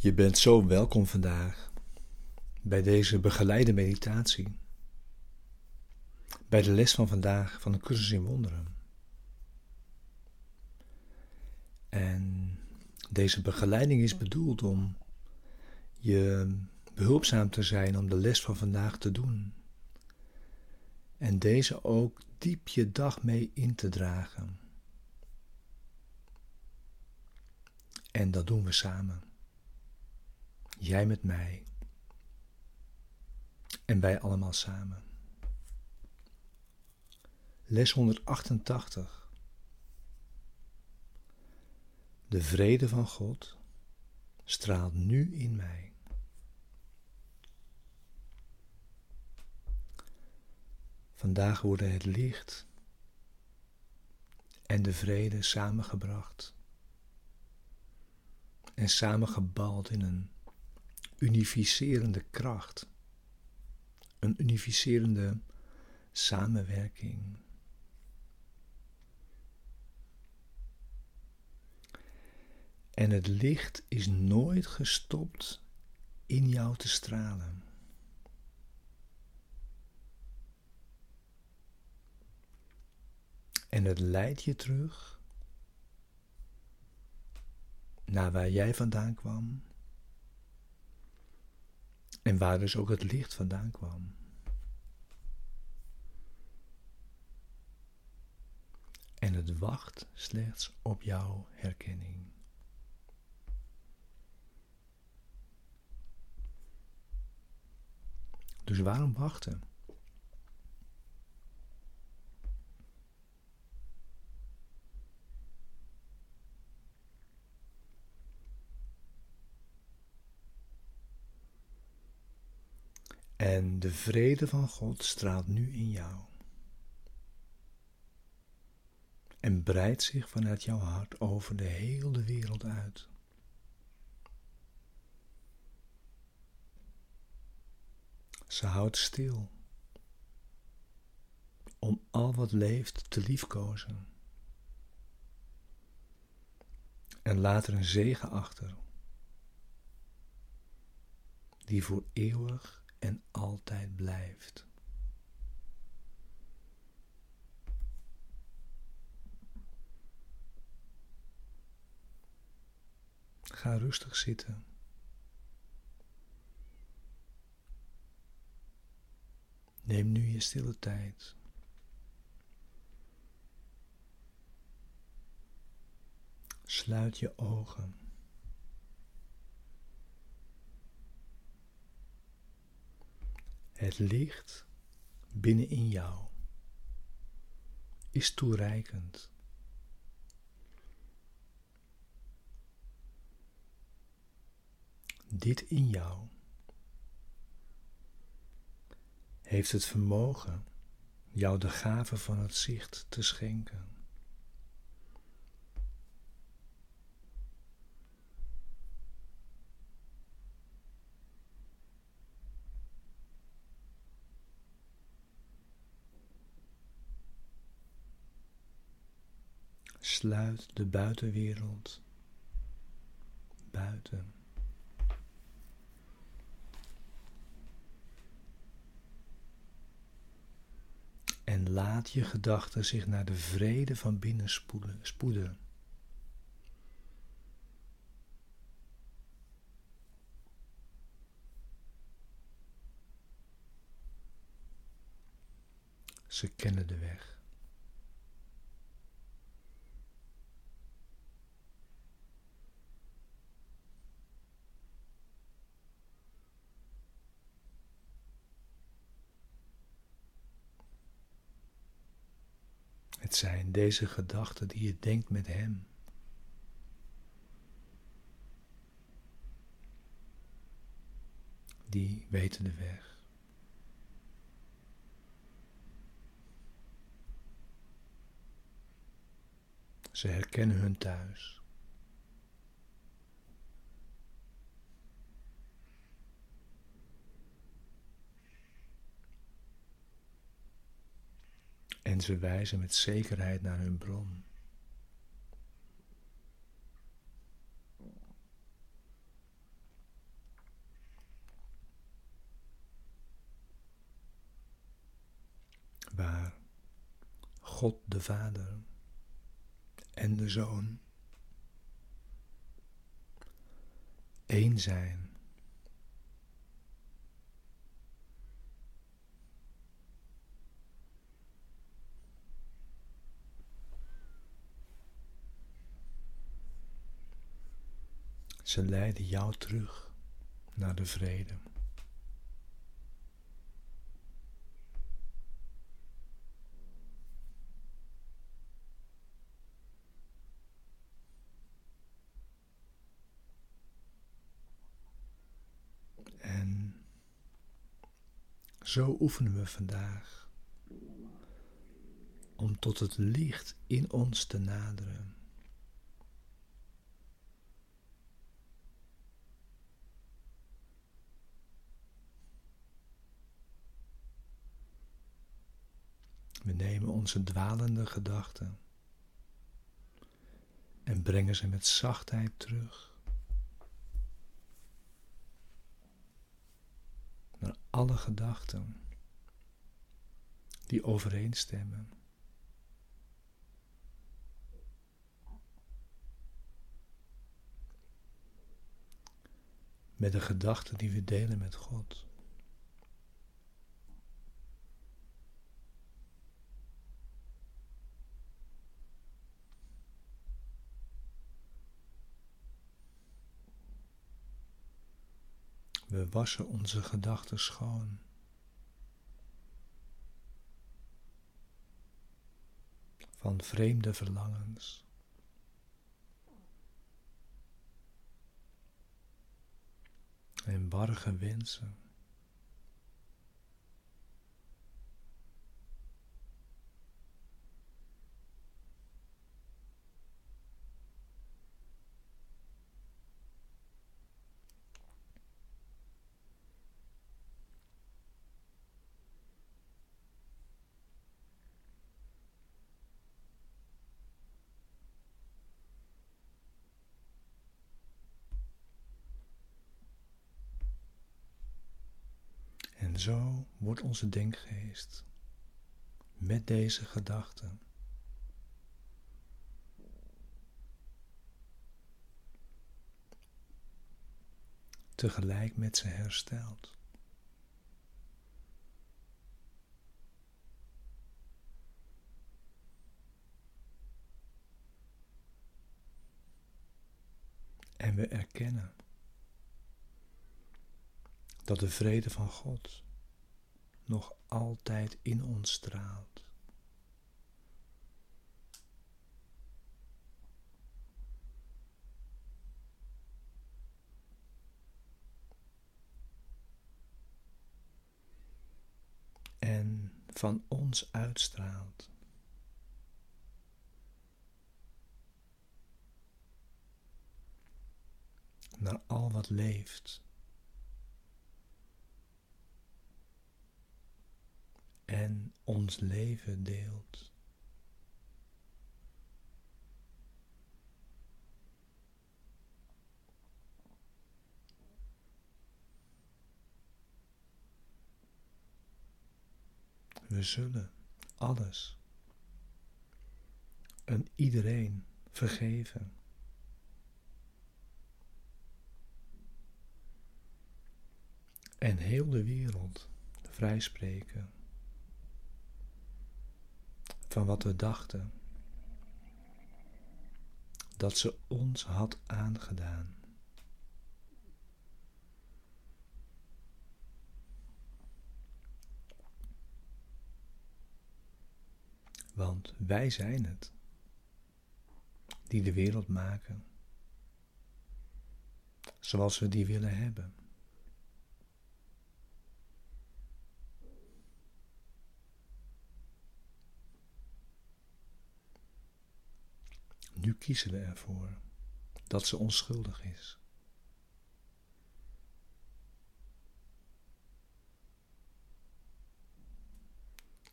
Je bent zo welkom vandaag bij deze begeleide meditatie, bij de les van vandaag van de cursus in wonderen. En deze begeleiding is bedoeld om je behulpzaam te zijn om de les van vandaag te doen. En deze ook diep je dag mee in te dragen. En dat doen we samen. Jij met mij. En wij allemaal samen. Les 188. De vrede van God straalt nu in mij. Vandaag worden het licht en de vrede samengebracht en samengebald in een unificerende kracht, een unificerende samenwerking. En het licht is nooit gestopt in jou te stralen. En het leidt je terug naar waar jij vandaan kwam. En waar dus ook het licht vandaan kwam. En het wacht slechts op jouw herkenning. Dus waarom wachten? En de vrede van God straalt nu in jou. En breidt zich vanuit jouw hart over de hele wereld uit. Ze houdt stil om al wat leeft te liefkozen. En laat er een zegen achter, die voor eeuwig en altijd blijft. Ga rustig zitten. Neem nu je stille tijd. Sluit je ogen. Het licht binnenin jou is toereikend. Dit in jou heeft het vermogen jou de gave van het zicht te schenken. Sluit de buitenwereld buiten. En laat je gedachten zich naar de vrede van binnen spoeden. Ze kennen de weg. Het zijn deze gedachten die je denkt met Hem. Die weten de weg. Ze herkennen hun thuis. Mensen wijzen met zekerheid naar hun bron. Waar God de Vader en de Zoon één zijn Ze leiden jou terug naar de vrede. En zo oefenen we vandaag om tot het licht in ons te naderen. We nemen onze dwalende gedachten en brengen ze met zachtheid terug naar alle gedachten die overeenstemmen. Met de gedachten die we delen met God. We wassen onze gedachten schoon. Van vreemde verlangens. En barge wensen. Zo wordt onze denkgeest met deze gedachten tegelijk met ze hersteld. En we erkennen dat de vrede van God nog altijd in ons straalt. En van ons uitstraalt. Naar al wat leeft. En ons leven deelt. We zullen alles en iedereen vergeven. En heel de wereld vrijspreken van wat we dachten dat ze ons had aangedaan. Want wij zijn het die de wereld maken zoals we die willen hebben. Kiezen we ervoor dat ze onschuldig is.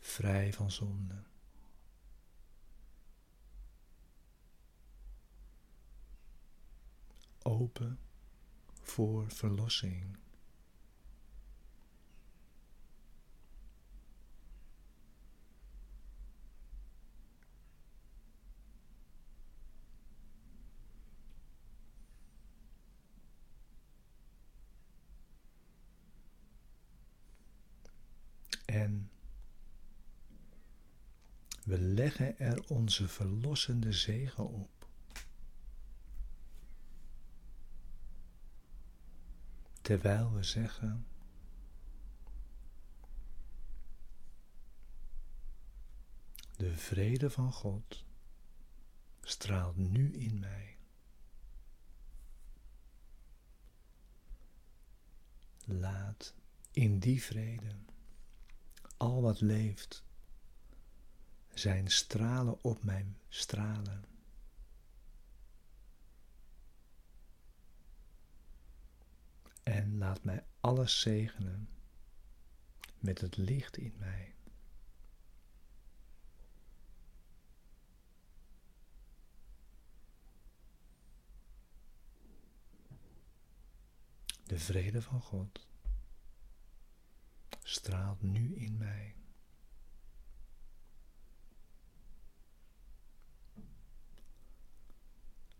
Vrij van zonde. Open voor verlossing. En we leggen er onze verlossende zegen op. Terwijl we zeggen. De vrede van God straalt nu in mij. Laat in die vrede al wat leeft zijn stralen op mijn stralen. En laat mij alles zegenen met het licht in mij. De vrede van God straalt nu in mij.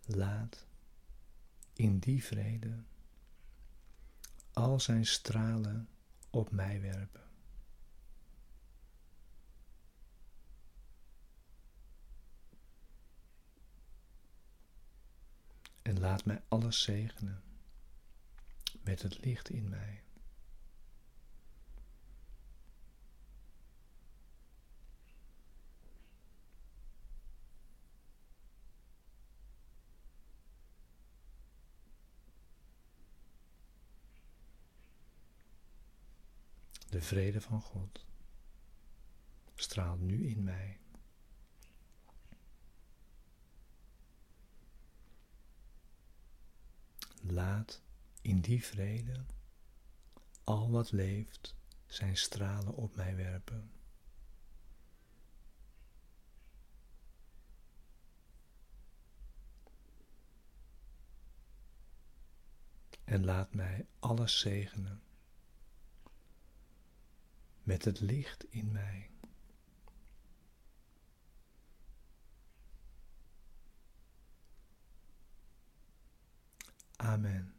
Laat in die vrede al zijn stralen op mij werpen. En laat mij alles zegenen met het licht in mij. De vrede van God straalt nu in mij. Laat in die vrede al wat leeft zijn stralen op mij werpen. En laat mij alles zegenen met het licht in mij. Amen.